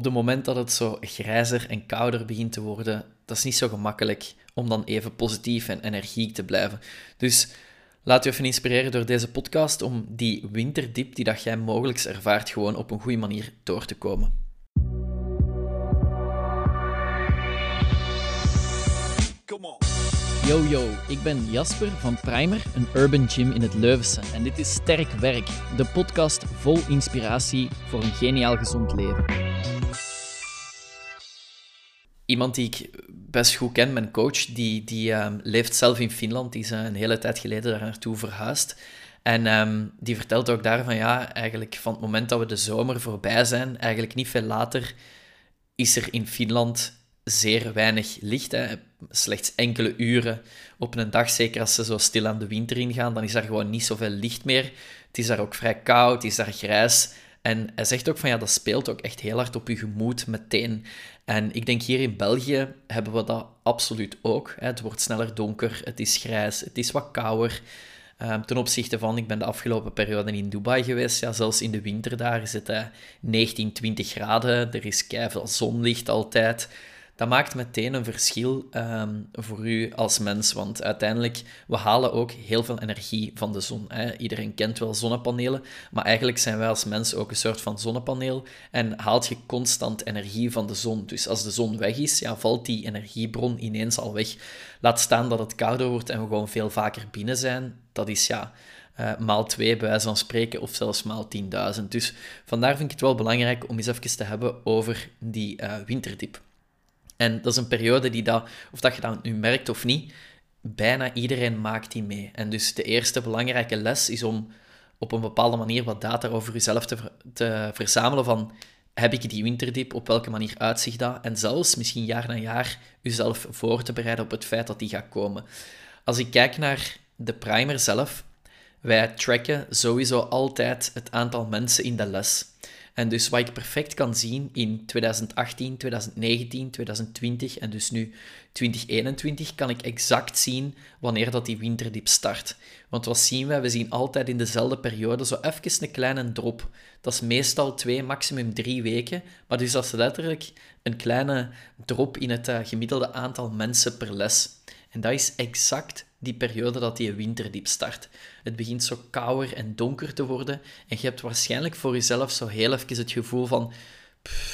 op het moment dat het zo grijzer en kouder begint te worden, dat is niet zo gemakkelijk om dan even positief en energiek te blijven. Dus laat je even inspireren door deze podcast om die winterdip die dat jij mogelijk ervaart gewoon op een goede manier door te komen. Yo yo, ik ben Jasper van Primer, een urban gym in het Leuvense. En dit is Sterk Werk, de podcast vol inspiratie voor een geniaal gezond leven. Iemand die ik best goed ken, mijn coach, die, die ehm, leeft zelf in Finland. Die is een hele tijd geleden daar naartoe verhuisd. En ehm, die vertelt ook daarvan, ja, eigenlijk van het moment dat we de zomer voorbij zijn, eigenlijk niet veel later, is er in Finland zeer weinig licht. Hè. Slechts enkele uren op een dag, zeker als ze zo stil aan de winter ingaan, dan is er gewoon niet zoveel licht meer. Het is daar ook vrij koud, het is daar grijs. En hij zegt ook van ja, dat speelt ook echt heel hard op je gemoed meteen. En ik denk hier in België hebben we dat absoluut ook. Het wordt sneller donker, het is grijs, het is wat kouder. Um, ten opzichte van, ik ben de afgelopen periode in Dubai geweest, ja, zelfs in de winter daar is het 19, 20 graden, er is keiveel zonlicht altijd dat maakt meteen een verschil ehm, voor u als mens. Want uiteindelijk, we halen ook heel veel energie van de zon. Hè. Iedereen kent wel zonnepanelen, maar eigenlijk zijn wij als mens ook een soort van zonnepaneel en haalt je constant energie van de zon. Dus als de zon weg is, ja, valt die energiebron ineens al weg. Laat staan dat het kouder wordt en we gewoon veel vaker binnen zijn. Dat is ja... Uh, maal 2 bij wijze van spreken, of zelfs maal 10.000. Dus vandaar vind ik het wel belangrijk om eens even te hebben over die uh, winterdip. En dat is een periode die dat, of dat je dat nu merkt of niet, bijna iedereen maakt die mee. En dus de eerste belangrijke les is om op een bepaalde manier wat data over jezelf te, te verzamelen van heb ik die winterdip, op welke manier uitzicht dat? En zelfs misschien jaar na jaar jezelf voor te bereiden op het feit dat die gaat komen. Als ik kijk naar de primer zelf, wij tracken sowieso altijd het aantal mensen in de les. En dus wat ik perfect kan zien in 2018, 2019, 2020 en dus nu 2021, kan ik exact zien wanneer dat die winterdip start. Want wat zien wij? We zien altijd in dezelfde periode zo even een kleine drop. Dat is meestal twee, maximum drie weken. Maar dus dat is letterlijk een kleine drop in het uh, gemiddelde aantal mensen per les. En dat is exact die periode dat die winterdiep start. Het begint zo kouder en donker te worden en je hebt waarschijnlijk voor jezelf zo heel even het gevoel van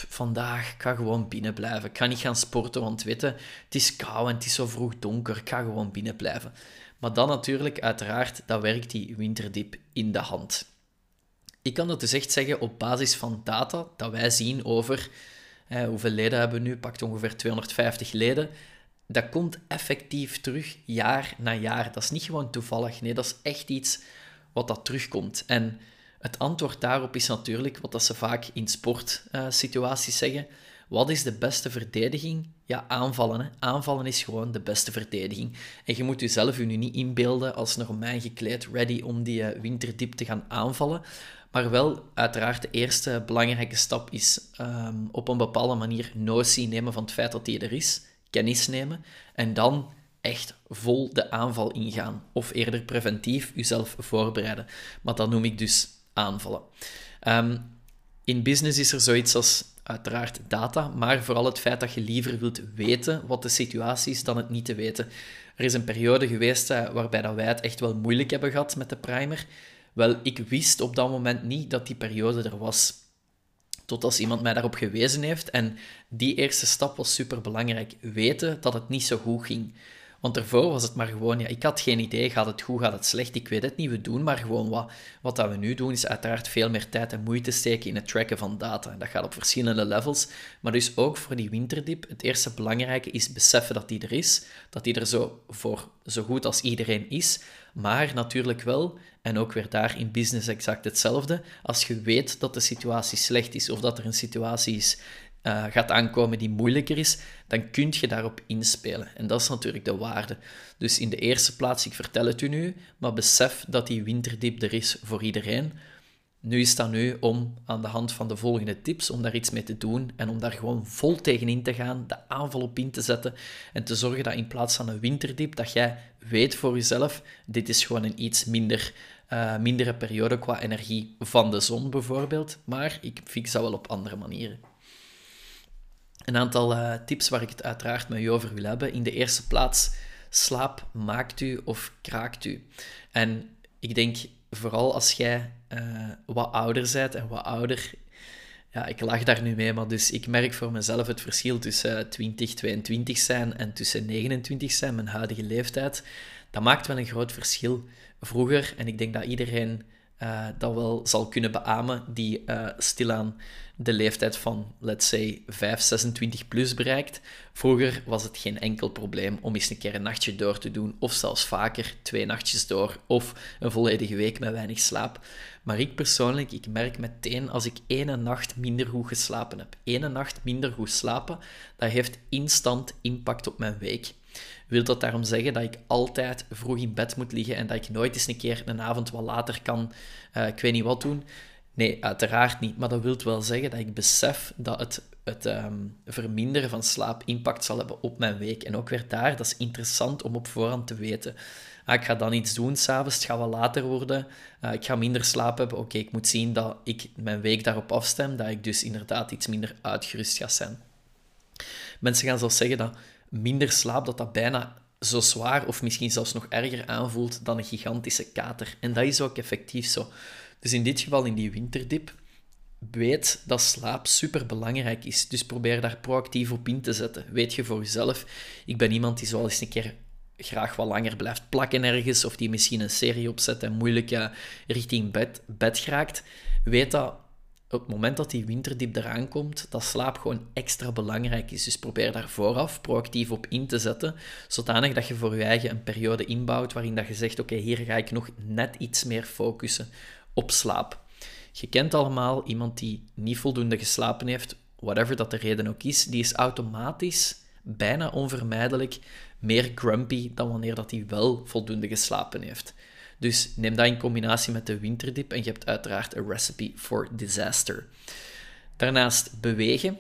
vandaag, ik ga gewoon binnen blijven. Ik ga niet gaan sporten, want weten, het is koud en het is zo vroeg donker. Ik ga gewoon binnen blijven. Maar dan natuurlijk, uiteraard, dat werkt die winterdiep in de hand. Ik kan dat dus echt zeggen op basis van data dat wij zien over hoeveel leden hebben we nu, pakt ongeveer 250 leden dat komt effectief terug jaar na jaar. Dat is niet gewoon toevallig. Nee, dat is echt iets wat dat terugkomt. En het antwoord daarop is natuurlijk wat dat ze vaak in sportsituaties zeggen. Wat is de beste verdediging? Ja, aanvallen. Hè. Aanvallen is gewoon de beste verdediging. En je moet jezelf nu niet inbeelden als Romein gekleed, ready om die uh, winterdiep te gaan aanvallen. Maar wel, uiteraard, de eerste belangrijke stap is um, op een bepaalde manier notie nemen van het feit dat die er is kennis nemen en dan echt vol de aanval ingaan. Of eerder preventief jezelf voorbereiden. Maar dat noem ik dus aanvallen. Ehm, in business is er zoiets als uiteraard data, maar vooral het feit dat je liever wilt weten wat de situatie is dan het niet te weten. Er is een periode geweest uh, waarbij dat wij het echt wel moeilijk hebben gehad met de primer. Wel, ik wist op dat moment niet dat die periode er was. Tot als iemand mij daarop gewezen heeft. En die eerste stap was super belangrijk. Weten dat het niet zo goed ging. Want daarvoor was het maar gewoon, ja, ik had geen idee, gaat het goed, gaat het slecht, ik weet het niet, we doen maar gewoon wat. Wat dat we nu doen, is uiteraard veel meer tijd en moeite steken in het tracken van data. Dat gaat op verschillende levels, maar dus ook voor die winterdip, het eerste belangrijke is beseffen dat die er is, dat die er zo voor zo goed als iedereen is, maar natuurlijk wel, en ook weer daar in business exact hetzelfde, als je weet dat de situatie slecht is of dat er een situatie is uh, gaat aankomen die moeilijker is, dan kun je daarop inspelen. En dat is natuurlijk de waarde. Dus in de eerste plaats, ik vertel het u nu, maar besef dat die winterdip er is voor iedereen. Nu is dat nu om aan de hand van de volgende tips, om daar iets mee te doen en om daar gewoon vol tegenin te gaan, de aanval op in te zetten en te zorgen dat in plaats van een winterdip, dat jij weet voor jezelf, dit is gewoon een iets minder, uh, mindere periode qua energie van de zon bijvoorbeeld, maar ik fix dat wel op andere manieren. Een aantal uh, tips waar ik het uiteraard met u over wil hebben. In de eerste plaats, slaap maakt u of kraakt u. En ik denk vooral als jij uh, wat ouder bent en wat ouder ja, ik lach daar nu mee, maar dus ik merk voor mezelf het verschil tussen 20, 22 zijn en tussen 29 zijn, mijn huidige leeftijd. Dat maakt wel een groot verschil. Vroeger, en ik denk dat iedereen uh, dat wel zal kunnen beamen, die uh, stilaan de leeftijd van, let's say, 5, 26 plus bereikt. Vroeger was het geen enkel probleem om eens een keer een nachtje door te doen, of zelfs vaker twee nachtjes door, of een volledige week met weinig slaap. Maar ik persoonlijk, ik merk meteen als ik ene nacht minder goed geslapen heb. Ene nacht minder goed slapen, dat heeft instant impact op mijn week. Wil dat daarom zeggen dat ik altijd vroeg in bed moet liggen en dat ik nooit eens een keer een avond wat later kan, uh, ik weet niet wat doen? Nee, uiteraard niet. Maar dat wil wel zeggen dat ik besef dat het, het ehm, verminderen van slaap impact zal hebben op mijn week. En ook weer daar, dat is interessant om op voorhand te weten. Ah, ik ga dan iets doen s'avonds, het gaat wel later worden. Uh, ik ga minder slaap hebben. Oké, ik moet zien dat ik mijn week daarop afstem, dat ik dus inderdaad iets minder uitgerust ga zijn. Mensen gaan zelfs zeggen dat minder slaap, dat dat bijna zo zwaar of misschien zelfs nog erger aanvoelt dan een gigantische kater. En dat is ook effectief zo. Dus in dit geval, in die winterdip, weet dat slaap super belangrijk is. Dus probeer daar proactief op in te zetten. Weet je voor jezelf, ik ben iemand die zo eens een keer graag wat langer blijft plakken ergens, of die misschien een serie opzet en moeilijk uh, richting bed, bed geraakt. Weet dat op het moment dat die winterdiep eraan komt, dat slaap gewoon extra belangrijk is. Dus probeer daar vooraf proactief op in te zetten, zodanig dat je voor je eigen een periode inbouwt waarin dat je zegt, oké, hier ga ik nog net iets meer focussen op slaap. Je kent allemaal iemand die niet voldoende geslapen heeft, whatever dat de reden ook is, die is automatisch, bijna onvermijdelijk, meer grumpy dan wanneer dat hij wel voldoende geslapen heeft. Dus neem dat in combinatie met de winterdip en je hebt uiteraard een recipe for disaster. Daarnaast bewegen.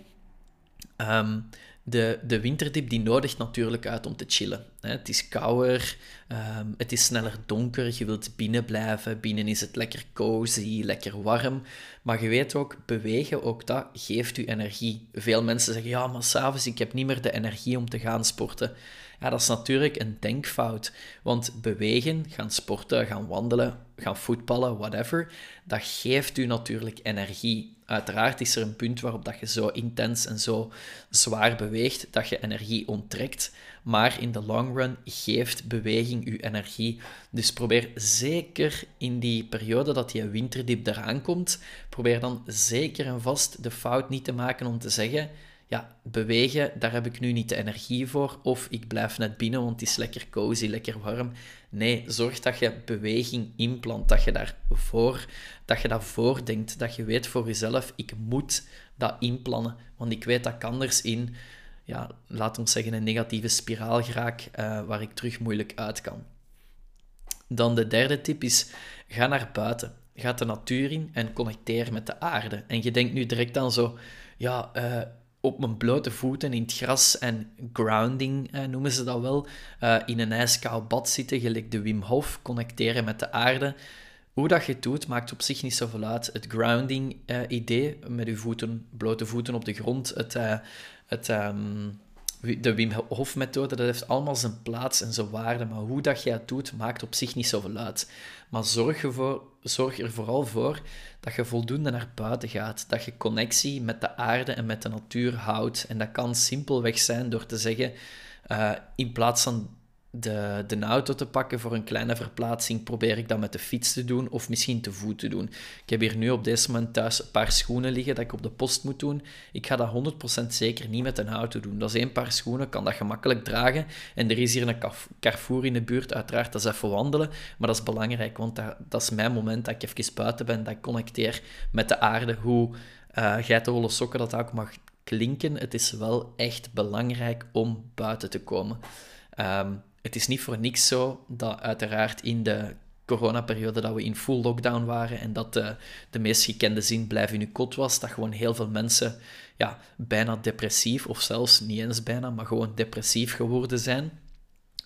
Um, de, de winterdip die nodigt natuurlijk uit om te chillen. Het is kouder, um, het is sneller donker, je wilt binnen blijven. Binnen is het lekker cozy, lekker warm. Maar je weet ook, bewegen, ook dat geeft u energie. Veel mensen zeggen, ja, maar s'avonds, ik heb niet meer de energie om te gaan sporten. Ja, dat is natuurlijk een denkfout. Want bewegen, gaan sporten, gaan wandelen, gaan voetballen, whatever, dat geeft u natuurlijk energie. Uiteraard is er een punt waarop dat je zo intens en zo zwaar beweegt dat je energie onttrekt. Maar in de long run geeft beweging u energie. Dus probeer zeker in die periode dat je winterdiep eraan komt, probeer dan zeker en vast de fout niet te maken om te zeggen ja, bewegen, daar heb ik nu niet de energie voor. Of ik blijf net binnen, want het is lekker cozy, lekker warm. Nee, zorg dat je beweging inplant, dat je daarvoor, dat je dat voordenkt, dat je weet voor jezelf, ik moet dat inplannen, want ik weet dat ik anders in, ja, laat ons zeggen, een negatieve spiraal geraak, uh, waar ik terug moeilijk uit kan. Dan de derde tip is, ga naar buiten. Ga de natuur in en connecteer met de aarde. En je denkt nu direct aan zo, ja, uh, op mijn blote voeten in het gras en grounding eh, noemen ze dat wel, uh, in een ijskoud bad zitten, gelijk de Wim Hof, connecteren met de aarde. Hoe dat je het doet, maakt op zich niet zoveel uit. Het grounding-idee, eh, met je voeten, blote voeten op de grond, het, het, um, de Wim Hof-methode, dat heeft allemaal zijn plaats en zijn waarde, maar hoe dat je het doet, maakt op zich niet zoveel uit. Maar zorg, ervoor, zorg er vooral voor dat je voldoende naar buiten gaat, dat je connectie met de aarde en met de natuur houdt. En dat kan simpelweg zijn door te zeggen, uh, in plaats van de, de auto te pakken voor een kleine verplaatsing, probeer ik dat met de fiets te doen of misschien te voet te doen. Ik heb hier nu op deze moment thuis een paar schoenen liggen dat ik op de post moet doen. Ik ga dat 100% zeker niet met een auto doen. Dat is één paar schoenen, kan dat gemakkelijk dragen. En er is hier een Carrefour in de buurt, uiteraard, dat is even wandelen. Maar dat is belangrijk, want dat, dat is mijn moment dat ik even buiten ben, dat ik connecteer met de aarde. Hoe uh, geitenwolle sokken dat ook mag klinken, het is wel echt belangrijk om buiten te komen. Um, het is niet voor niks zo dat uiteraard in de coronaperiode dat we in full lockdown waren en dat de, de meest gekende zin blijf in uw kot was, dat gewoon heel veel mensen ja, bijna depressief, of zelfs niet eens bijna, maar gewoon depressief geworden zijn,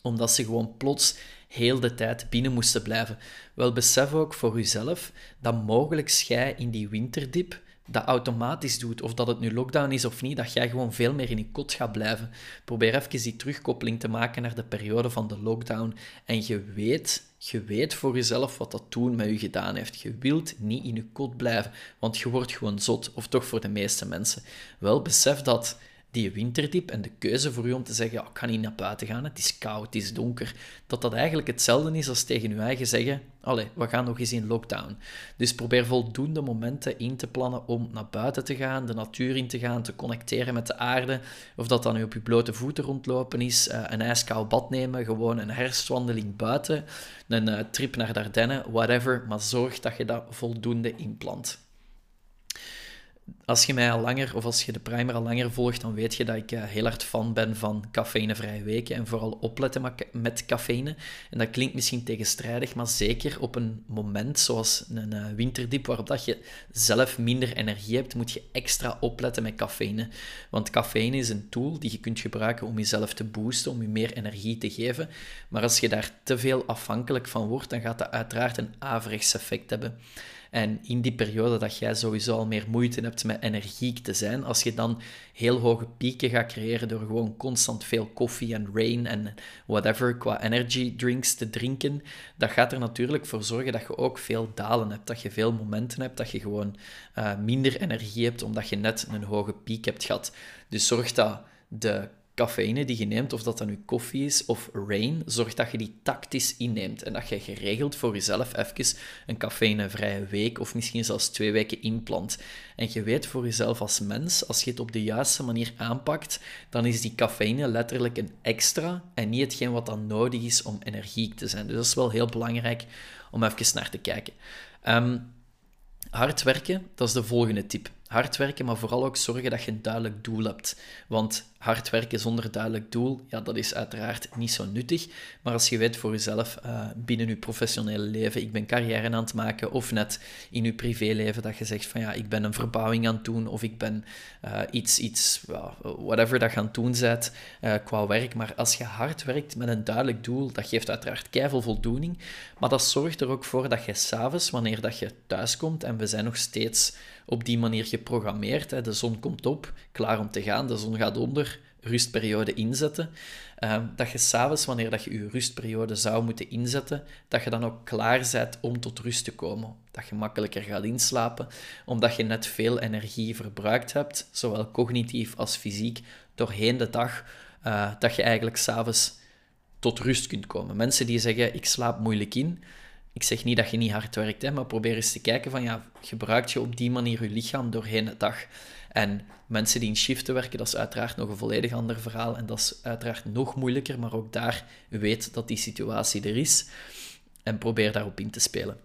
omdat ze gewoon plots heel de tijd binnen moesten blijven. Wel besef ook voor uzelf dat mogelijk jij in die winterdip dat automatisch doet, of dat het nu lockdown is of niet, dat jij gewoon veel meer in je kot gaat blijven. Probeer even die terugkoppeling te maken naar de periode van de lockdown. En je weet, je weet voor jezelf wat dat toen met je gedaan heeft. Je wilt niet in je kot blijven, want je wordt gewoon zot, of toch voor de meeste mensen. Wel, besef dat die winterdiep en de keuze voor u om te zeggen, ja, ik kan niet naar buiten gaan, het is koud, het is donker, dat dat eigenlijk hetzelfde is als tegen uw eigen zeggen, allee, we gaan nog eens in lockdown. Dus probeer voldoende momenten in te plannen om naar buiten te gaan, de natuur in te gaan, te connecteren met de aarde, of dat dan nu op je blote voeten rondlopen is, eh, een ijskoud bad nemen, gewoon een herfstwandeling buiten, een eh, trip naar Dardenne, whatever, maar zorg dat je dat voldoende inplant als je mij al langer, of als je de primer al langer volgt, dan weet je dat ik uh, heel hard fan ben van cafeïnevrije weken en vooral opletten met cafeïne. En dat klinkt misschien tegenstrijdig, maar zeker op een moment zoals een uh, winterdiep, waarop dat je zelf minder energie hebt, moet je extra opletten met cafeïne. Want cafeïne is een tool die je kunt gebruiken om jezelf te boosten, om je meer energie te geven. Maar als je daar te veel afhankelijk van wordt, dan gaat dat uiteraard een averechts effect hebben. En in die periode dat jij sowieso al meer moeite hebt met energiek te zijn, als je dan heel hoge pieken gaat creëren door gewoon constant veel koffie en rain en whatever qua energy drinks te drinken, dat gaat er natuurlijk voor zorgen dat je ook veel dalen hebt, dat je veel momenten hebt, dat je gewoon uh, minder energie hebt omdat je net een hoge piek hebt gehad. Dus zorg dat de cafeïne die je neemt, of dat dan nu koffie is of rain, zorg dat je die tactisch inneemt en dat je geregeld voor jezelf even een cafeïnevrije week of misschien zelfs twee weken inplant. En je weet voor jezelf als mens, als je het op de juiste manier aanpakt, dan is die cafeïne letterlijk een extra en niet hetgeen wat dan nodig is om energiek te zijn. Dus dat is wel heel belangrijk om even naar te kijken. Um, hard werken, dat is de volgende tip hard werken, maar vooral ook zorgen dat je een duidelijk doel hebt. Want hard werken zonder duidelijk doel, ja, dat is uiteraard niet zo nuttig. Maar als je weet voor jezelf uh, binnen je professionele leven, ik ben carrière aan het maken, of net in je privéleven dat je zegt van ja, ik ben een verbouwing aan het doen, of ik ben uh, iets, iets whatever dat je aan het doen bent uh, qua werk. Maar als je hard werkt met een duidelijk doel, dat geeft uiteraard keihard voldoening. Maar dat zorgt er ook voor dat je s'avonds, wanneer dat je thuiskomt, en we zijn nog steeds op die manier geprogrammeerd. Hè. De zon komt op, klaar om te gaan, de zon gaat onder, rustperiode inzetten. Uh, dat je s'avonds, wanneer dat je je rustperiode zou moeten inzetten, dat je dan ook klaar bent om tot rust te komen. Dat je makkelijker gaat inslapen, omdat je net veel energie verbruikt hebt, zowel cognitief als fysiek, doorheen de dag, uh, dat je eigenlijk s'avonds tot rust kunt komen. Mensen die zeggen, ik slaap moeilijk in, ik zeg niet dat je niet hard werkt, hè, maar probeer eens te kijken van, ja, gebruikt je op die manier je lichaam doorheen de dag? En mensen die in shiften werken, dat is uiteraard nog een volledig ander verhaal en dat is uiteraard nog moeilijker, maar ook daar weet dat die situatie er is en probeer daarop in te spelen.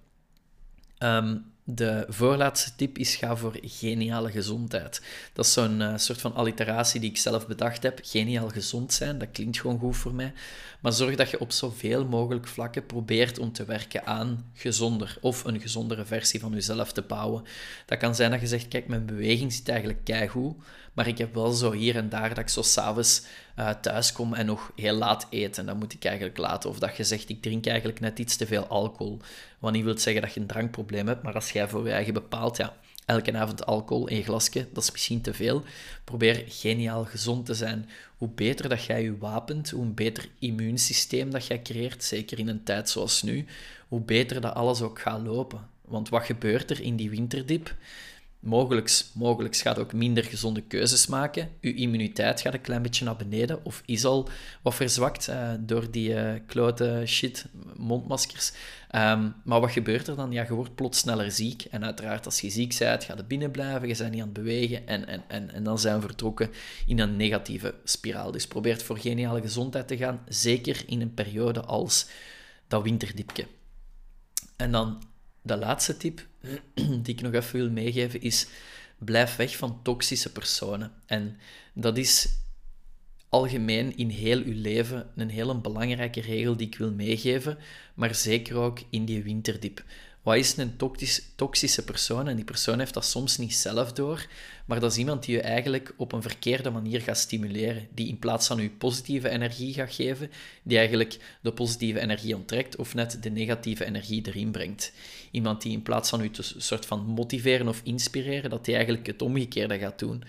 Um, de voorlaatste tip is ga voor geniale gezondheid. Dat is zo'n uh, soort van alliteratie die ik zelf bedacht heb. Geniaal gezond zijn, dat klinkt gewoon goed voor mij. Maar zorg dat je op zoveel mogelijk vlakken probeert om te werken aan gezonder of een gezondere versie van jezelf te bouwen. Dat kan zijn dat je zegt, kijk, mijn beweging zit eigenlijk keigoed, maar ik heb wel zo hier en daar dat ik zo s'avonds uh, thuis kom en nog heel laat eten. Dat moet ik eigenlijk laten. Of dat je zegt, ik drink eigenlijk net iets te veel alcohol. Wat niet wil zeggen dat je een drankprobleem hebt, maar als jij voor je eigen bepaalt, ja, elke avond alcohol in je glasje, dat is misschien te veel. Probeer geniaal gezond te zijn. Hoe beter dat jij je wapent, hoe beter immuunsysteem dat jij creëert, zeker in een tijd zoals nu, hoe beter dat alles ook gaat lopen. Want wat gebeurt er in die winterdip? Mogelijk, mogelijk gaat ook minder gezonde keuzes maken. Uw immuniteit gaat een klein beetje naar beneden of is al wat verzwakt uh, door die uh, klote shit mondmaskers. Um, maar wat gebeurt er dan? Ja, je wordt plots sneller ziek. En uiteraard, als je ziek bent, ga je binnen blijven, je bent niet aan het bewegen en, en, en, en dan zijn we vertrokken in een negatieve spiraal. Dus probeer voor geniale gezondheid te gaan, zeker in een periode als dat winterdipje. En dan de laatste tip die ik nog even wil meegeven is: blijf weg van toxische personen. En dat is algemeen in heel uw leven een hele belangrijke regel die ik wil meegeven, maar zeker ook in die winterdip. Wat is een toxische persoon? En die persoon heeft dat soms niet zelf door, maar dat is iemand die je eigenlijk op een verkeerde manier gaat stimuleren. Die in plaats van je positieve energie gaat geven, die eigenlijk de positieve energie onttrekt of net de negatieve energie erin brengt. Iemand die in plaats van u te soort van motiveren of inspireren, dat die eigenlijk het omgekeerde gaat doen.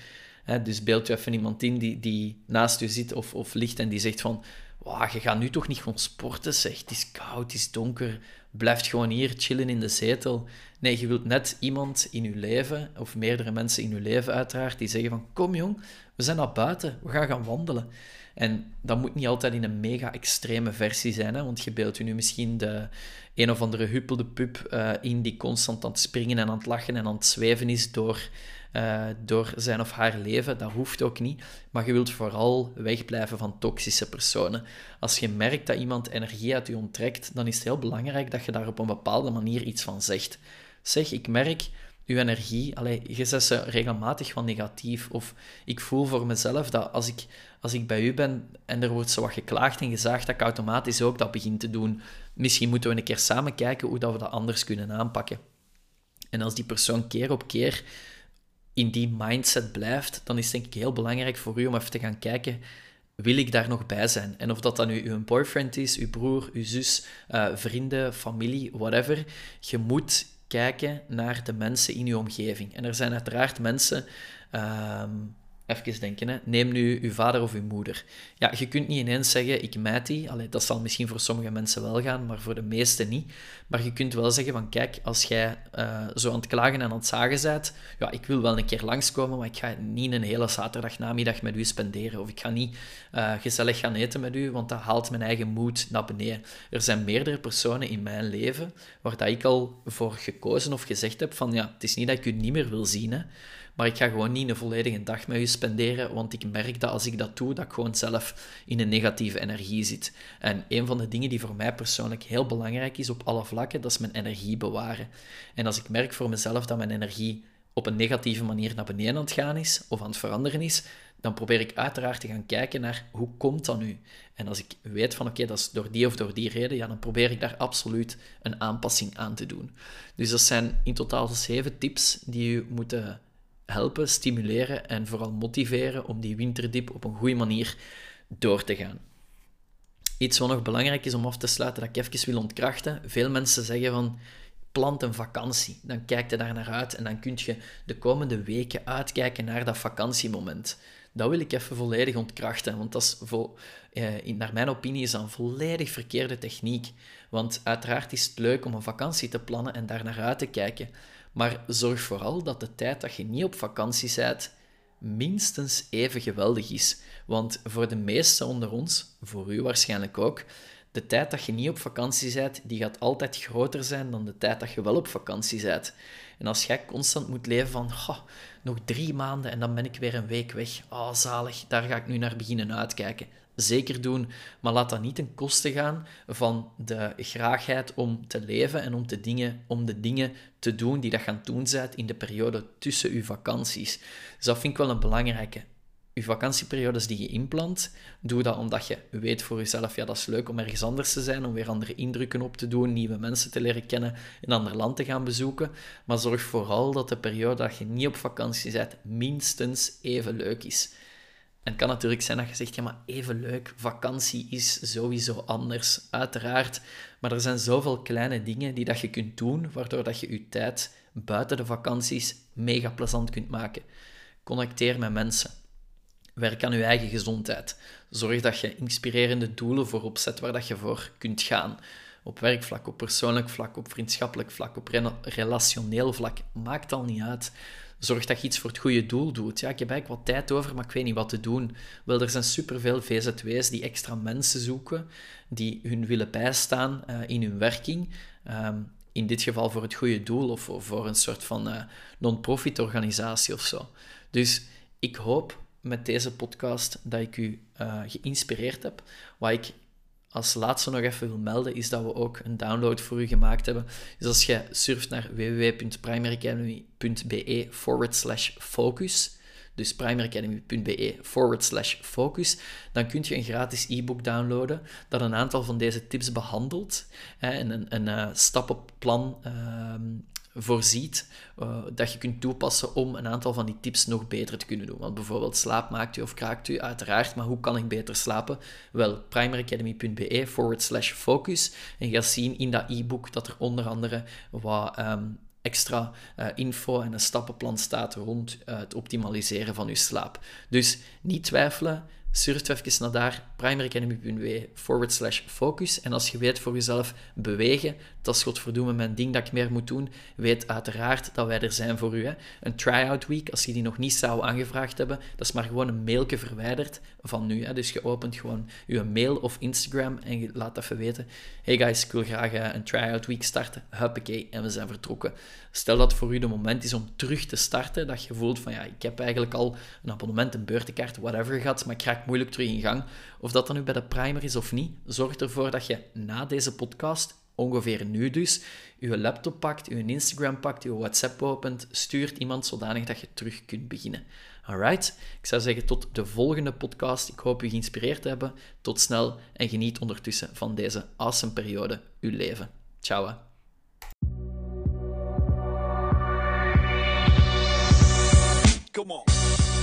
dus beeld je even iemand in die, die naast u zit of, of ligt en die zegt van wow, je gaat nu toch niet gewoon sporten, zeg. Het is koud, het is donker. Blijf gewoon hier chillen in de zetel. Nee, je wilt net iemand in je leven, of meerdere mensen in je leven uiteraard, die zeggen van, kom jong, we zijn naar buiten, we gaan gaan wandelen. En dat moet niet altijd in een mega extreme versie zijn, hè? want je beeldt je nu misschien de een of andere huppelde pup uh, in die constant aan het springen en aan het lachen en aan het zweven is door uh, door zijn of haar leven. Dat hoeft ook niet. Maar je wilt vooral wegblijven van toxische personen. Als je merkt dat iemand energie uit je onttrekt, dan is het heel belangrijk dat je daar op een bepaalde manier iets van zegt. Zeg, ik merk uw energie, allee, je zet ze regelmatig van negatief. Of ik voel voor mezelf dat als ik, als ik bij u ben en er wordt zo wat geklaagd en gezaagd, dat ik automatisch ook dat begin te doen. Misschien moeten we een keer samen kijken hoe dat we dat anders kunnen aanpakken. En als die persoon keer op keer in die mindset blijft, dan is het denk ik heel belangrijk voor u om even te gaan kijken, wil ik daar nog bij zijn? En of dat dan nu uw boyfriend is, uw broer, uw zus, uh, vrienden, familie, whatever, je moet kijken naar de mensen in uw omgeving. En er zijn uiteraard mensen... Ehm, Even denken, hè. neem nu uw vader of uw moeder. Ja, je kunt niet ineens zeggen, ik mijt die. Dat zal misschien voor sommige mensen wel gaan, maar voor de meesten niet. Maar je kunt wel zeggen van, kijk, als jij uh, zo aan het klagen en aan het zagen bent, ja, ik wil wel een keer langskomen, maar ik ga niet een hele zaterdag namiddag met u spenderen. Of ik ga niet uh, gezellig gaan eten met u, want dat haalt mijn eigen moed naar beneden. Er zijn meerdere personen in mijn leven waar dat ik al voor gekozen of gezegd heb van, ja, het is niet dat ik u niet meer wil zien, hè. Maar ik ga gewoon niet een volledige dag met u spenderen, want ik merk dat als ik dat doe, dat ik gewoon zelf in een negatieve energie zit. En een van de dingen die voor mij persoonlijk heel belangrijk is op alle vlakken, dat is mijn energie bewaren. En als ik merk voor mezelf dat mijn energie op een negatieve manier naar beneden aan het gaan is, of aan het veranderen is, dan probeer ik uiteraard te gaan kijken naar hoe komt dat nu? En als ik weet van oké, dat is door die of door die reden, ja, dan probeer ik daar absoluut een aanpassing aan te doen. Dus dat zijn in totaal zeven tips die u moeten helpen, stimuleren en vooral motiveren om die winterdip op een goede manier door te gaan. Iets wat nog belangrijk is om af te sluiten, dat ik even wil ontkrachten. Veel mensen zeggen van, plant een vakantie. Dan kijk je daar naar uit en dan kun je de komende weken uitkijken naar dat vakantiemoment. Dat wil ik even volledig ontkrachten, want dat is vol, eh, naar mijn opinie is een volledig verkeerde techniek. Want uiteraard is het leuk om een vakantie te plannen en daar naar uit te kijken. Maar zorg vooral dat de tijd dat je niet op vakantie bent, minstens even geweldig is. Want voor de meesten onder ons, voor u waarschijnlijk ook, de tijd dat je niet op vakantie bent, die gaat altijd groter zijn dan de tijd dat je wel op vakantie bent. En als jij constant moet leven van, nog drie maanden en dan ben ik weer een week weg. Oh, zalig, daar ga ik nu naar beginnen uitkijken zeker doen, maar laat dat niet ten koste gaan van de graagheid om te leven en om, te dingen, om de dingen te doen die dat gaan doen in de periode tussen uw vakanties. Dus dat vind ik wel een belangrijke. Uw vakantieperiodes die je inplant, doe dat omdat je weet voor jezelf, ja, dat is leuk om ergens anders te zijn, om weer andere indrukken op te doen, nieuwe mensen te leren kennen, een ander land te gaan bezoeken. Maar zorg vooral dat de periode dat je niet op vakantie bent, minstens even leuk is. En het kan natuurlijk zijn dat je zegt, ja, maar even leuk, vakantie is sowieso anders, uiteraard. Maar er zijn zoveel kleine dingen die dat je kunt doen, waardoor dat je je tijd buiten de vakanties mega plezant kunt maken. Connecteer met mensen. Werk aan je eigen gezondheid. Zorg dat je inspirerende doelen voorop zet waar dat je voor kunt gaan. Op werkvlak, op persoonlijk vlak, op vriendschappelijk vlak, op relationeel vlak. Maakt al niet uit. Zorg dat je iets voor het goede doel doet. Ja, ik heb eigenlijk wat tijd over, maar ik weet niet wat te doen. Wel, er zijn superveel VZW's die extra mensen zoeken, die hun willen bijstaan uh, in hun werking. Um, in dit geval voor het goede doel of voor een soort van uh, non-profit organisatie of zo. Dus ik hoop met deze podcast dat ik u uh, geïnspireerd heb. Wat ik als laatste nog even wil melden, is dat we ook een download voor u gemaakt hebben. Dus als je surft naar www.primaryacademy.be forward slash focus, dus primeracademy.be forward slash focus, dan kun je een gratis e-book downloaden dat een aantal van deze tips behandelt hè, en een, een uh, stappenplan ehm, voorziet uh, dat je kunt toepassen om een aantal van die tips nog beter te kunnen doen. Want bijvoorbeeld slaap maakt u of kraakt u, uiteraard, maar hoe kan ik beter slapen? Wel, primeracademy.be forward slash focus. En je gaat zien in dat e-book dat er onder andere wat um, extra uh, info en een stappenplan staat rond uh, het optimaliseren van uw slaap. Dus niet twijfelen, surf even naar daar, primeracademy.be forward slash focus. En als je weet voor jezelf bewegen, dat is godverdomme mijn ding dat ik meer moet doen, weet uiteraard dat wij er zijn voor u. Hè. Een try-out week, als je die nog niet zou aangevraagd hebben, dat is maar gewoon een mailje verwijderd van nu. Hè. Dus je opent gewoon je mail of Instagram en je laat even weten, hey guys, ik wil graag eh, een try-out week starten. Huppakee, en we zijn vertrokken. Stel dat voor u de moment is om terug te starten, dat je voelt van ja, ik heb eigenlijk al een abonnement, een beurtenkaart, whatever gehad, maar ik raak moeilijk terug in gang. Of dat dan nu bij de primer is of niet, zorg ervoor dat je na deze podcast, ongeveer nu dus, je laptop pakt, je Instagram pakt, je WhatsApp opent, stuurt iemand zodanig dat je terug kunt beginnen. Alright, ik zou zeggen tot de volgende podcast. Ik hoop u geïnspireerd te hebben. Tot snel en geniet ondertussen van deze awesome periode, uw leven. Ciao.